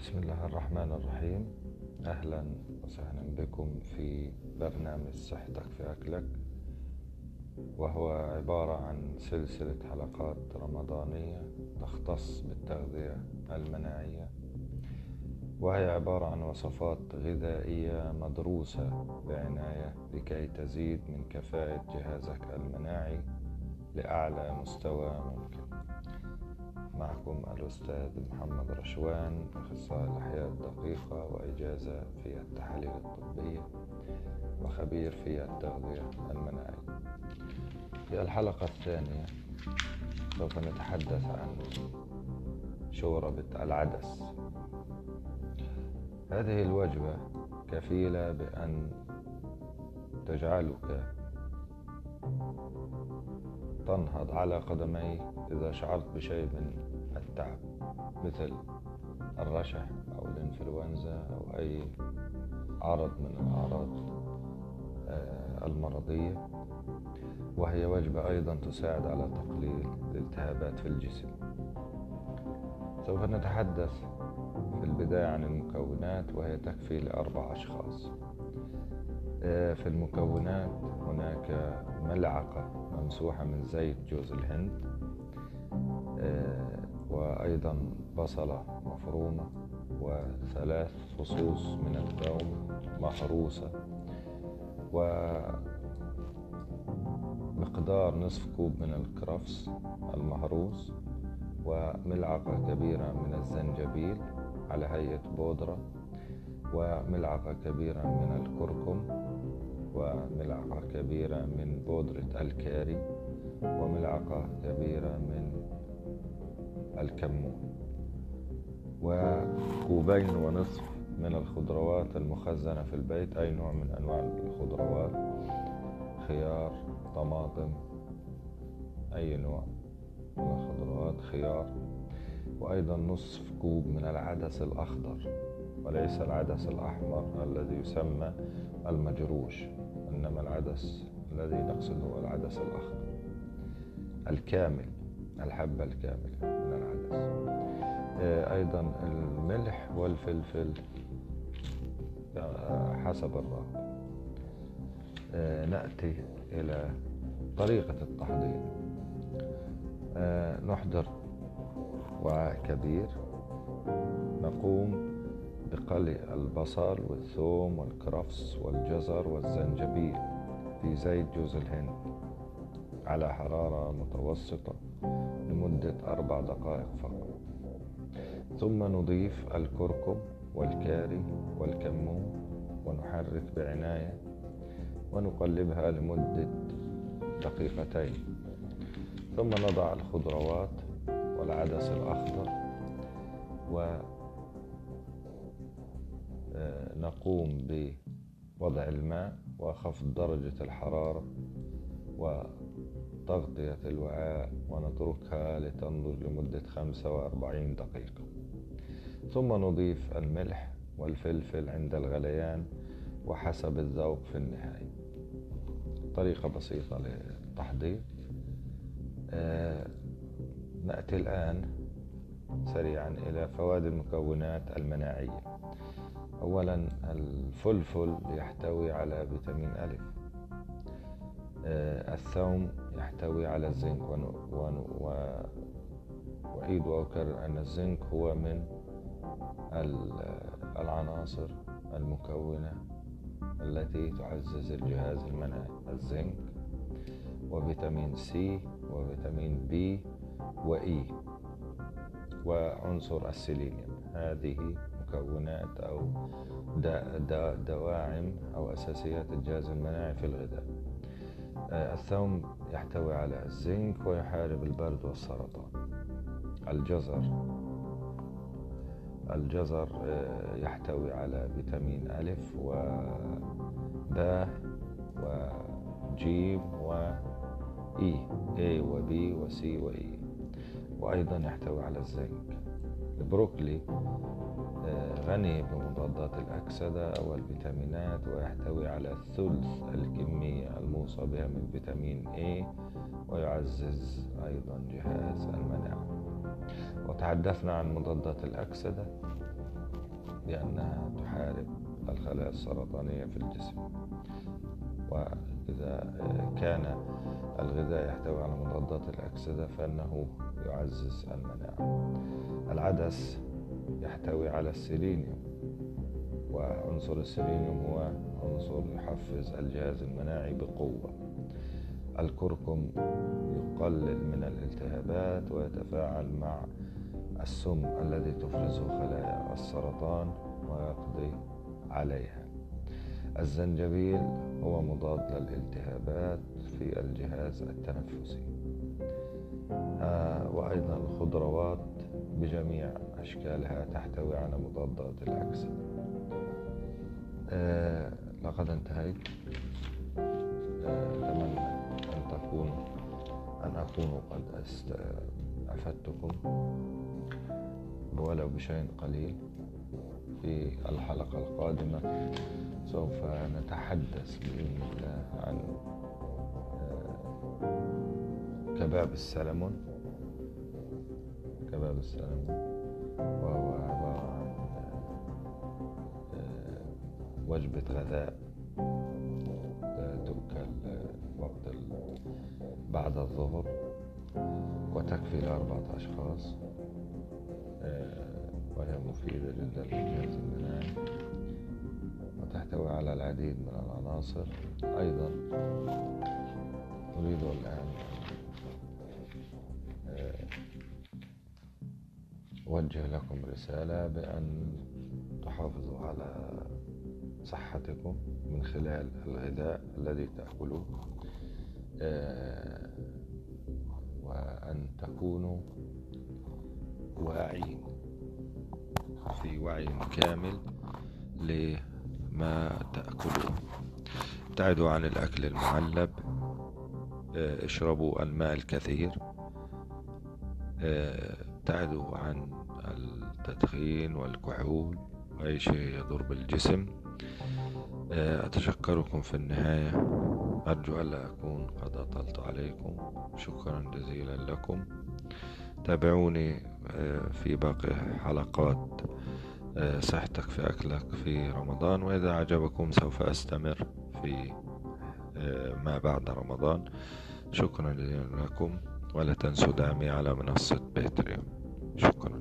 بسم الله الرحمن الرحيم. أهلا وسهلا بكم في برنامج صحتك في أكلك وهو عبارة عن سلسلة حلقات رمضانية تختص بالتغذية المناعية وهي عبارة عن وصفات غذائية مدروسة بعناية لكي تزيد من كفاءة جهازك المناعي لأعلى مستوى ممكن. معكم الأستاذ محمد رشوان أخصائي الأحياء الدقيقة وإجازة في التحاليل الطبية وخبير في التغذية المناعية في الحلقة الثانية سوف نتحدث عن شوربة العدس. هذه الوجبة كفيلة بأن تجعلك تنهض على قدميك إذا شعرت بشيء من التعب مثل الرشح أو الإنفلونزا أو أي عرض من الأعراض آه، المرضية. وهي وجبة أيضا تساعد على تقليل الالتهابات في الجسم. سوف نتحدث في البداية عن المكونات وهي تكفي لأربع أشخاص. آه، في المكونات هناك ملعقة ممسوحة من زيت جوز الهند آه، وأيضا بصلة مفرومة وثلاث فصوص من الثوم مهروسة ومقدار نصف كوب من الكرفس المهروس وملعقة كبيرة من الزنجبيل على هيئة بودرة وملعقة كبيرة من الكركم وملعقة كبيرة من بودرة الكاري وملعقة كبيرة من الكمون. وكوبين ونصف من الخضروات المخزنة في البيت أي نوع من أنواع الخضروات. خيار طماطم أي نوع من الخضروات خيار. وأيضا نصف كوب من العدس الأخضر. وليس العدس الأحمر الذي يسمى المجروش إنما العدس الذي نقصد هو العدس الأخضر. الكامل الحبة الكاملة من العدس. آه، أيضا الملح والفلفل آه، حسب الرغبة. آه، نأتي إلى طريقة التحضير. نحضر وعاء كبير نقوم بقلي البصل والثوم والكرفس والجزر والزنجبيل في زيت جوز الهند على حرارة متوسطة لمدة أربع دقائق فقط. ثم نضيف الكركم والكاري والكمون ونحرك بعناية ونقلبها لمدة دقيقتين. ثم نضع الخضروات والعدس الأخضر و نقوم بوضع الماء وخفض درجة الحرارة وتغطية الوعاء ونتركها لتنضج لمدة 45 دقيقة. ثم نضيف الملح والفلفل عند الغليان وحسب الذوق في النهاية. طريقة بسيطة للتحضير. آه نأتي الآن سريعا إلى فوائد المكونات المناعية. أولا الفلفل يحتوي على فيتامين ألف آه، الثوم يحتوي على الزنك وأعيد وأكرر أن الزنك هو من العناصر المكونة التي تعزز الجهاز المناعي الزنك وفيتامين سي وفيتامين بي وإي وعنصر السيلينيوم. هذه مكونات أو دواعم أو أساسيات الجهاز المناعي في الغذاء آه، الثوم يحتوي على الزنك ويحارب البرد والسرطان. الجزر الجزر آه، يحتوي على فيتامين ألف وباء وجيم وإي A وB وسي وإي وأيضا يحتوي على الزنك. البروكلي آه، غني بمضادات الأكسدة والفيتامينات ويحتوي على ثلث الكمية الموصى بها من فيتامين A ويعزز أيضا جهاز المناعة. وتحدثنا عن مضادات الأكسدة لأنها تحارب الخلايا السرطانية في الجسم. وإذا كان الغذاء يحتوي على مضادات الأكسدة فإنه يعزز المناعة. العدس يحتوي على السيلينيوم وعنصر السيلينيوم هو عنصر يحفز الجهاز المناعي بقوة. الكركم يقلل من الالتهابات ويتفاعل مع السم الذي تفرزه خلايا السرطان ويقضي عليها. الزنجبيل هو مضاد للالتهابات في الجهاز التنفسي. آه وأيضا الخضروات بجميع أشكالها تحتوي على مضادات الأكسدة. آه لقد انتهيت. آه أتمنى أن تكون أن أكون قد أفدتكم. ولو بشيء قليل. في الحلقة القادمة سوف نتحدث بإذن الله عن آه، كباب السلمون. كباب السلمون. وهو عبارة عن آه، وجبة غذاء تؤكل وقت بعد الظهر. وتكفي لأربعة أشخاص آه، وهي مفيدة جدا للجهاز المناعي وتحتوي على العديد من العناصر أيضا. أريد الآن آه، أوجه لكم رسالة بأن تحافظوا على صحتكم من خلال الغذاء الذي تأكلوه. آه، وأن تكونوا واعين في وعي كامل لما تأكلوه ابتعدوا عن الأكل المعلب آه، اشربوا الماء الكثير آه، ابتعدوا عن التدخين والكحول وأي شيء يضر بالجسم أتشكركم في النهاية. أرجو ألا أكون قد أطلت عليكم. شكرا جزيلا لكم. تابعوني آه، في باقي حلقات. آه، صحتك في أكلك في رمضان وإذا عجبكم سوف أستمر في ما بعد رمضان. شكرا جزيلا لكم ولا تنسوا دعمي على منصة باتريون شكرا.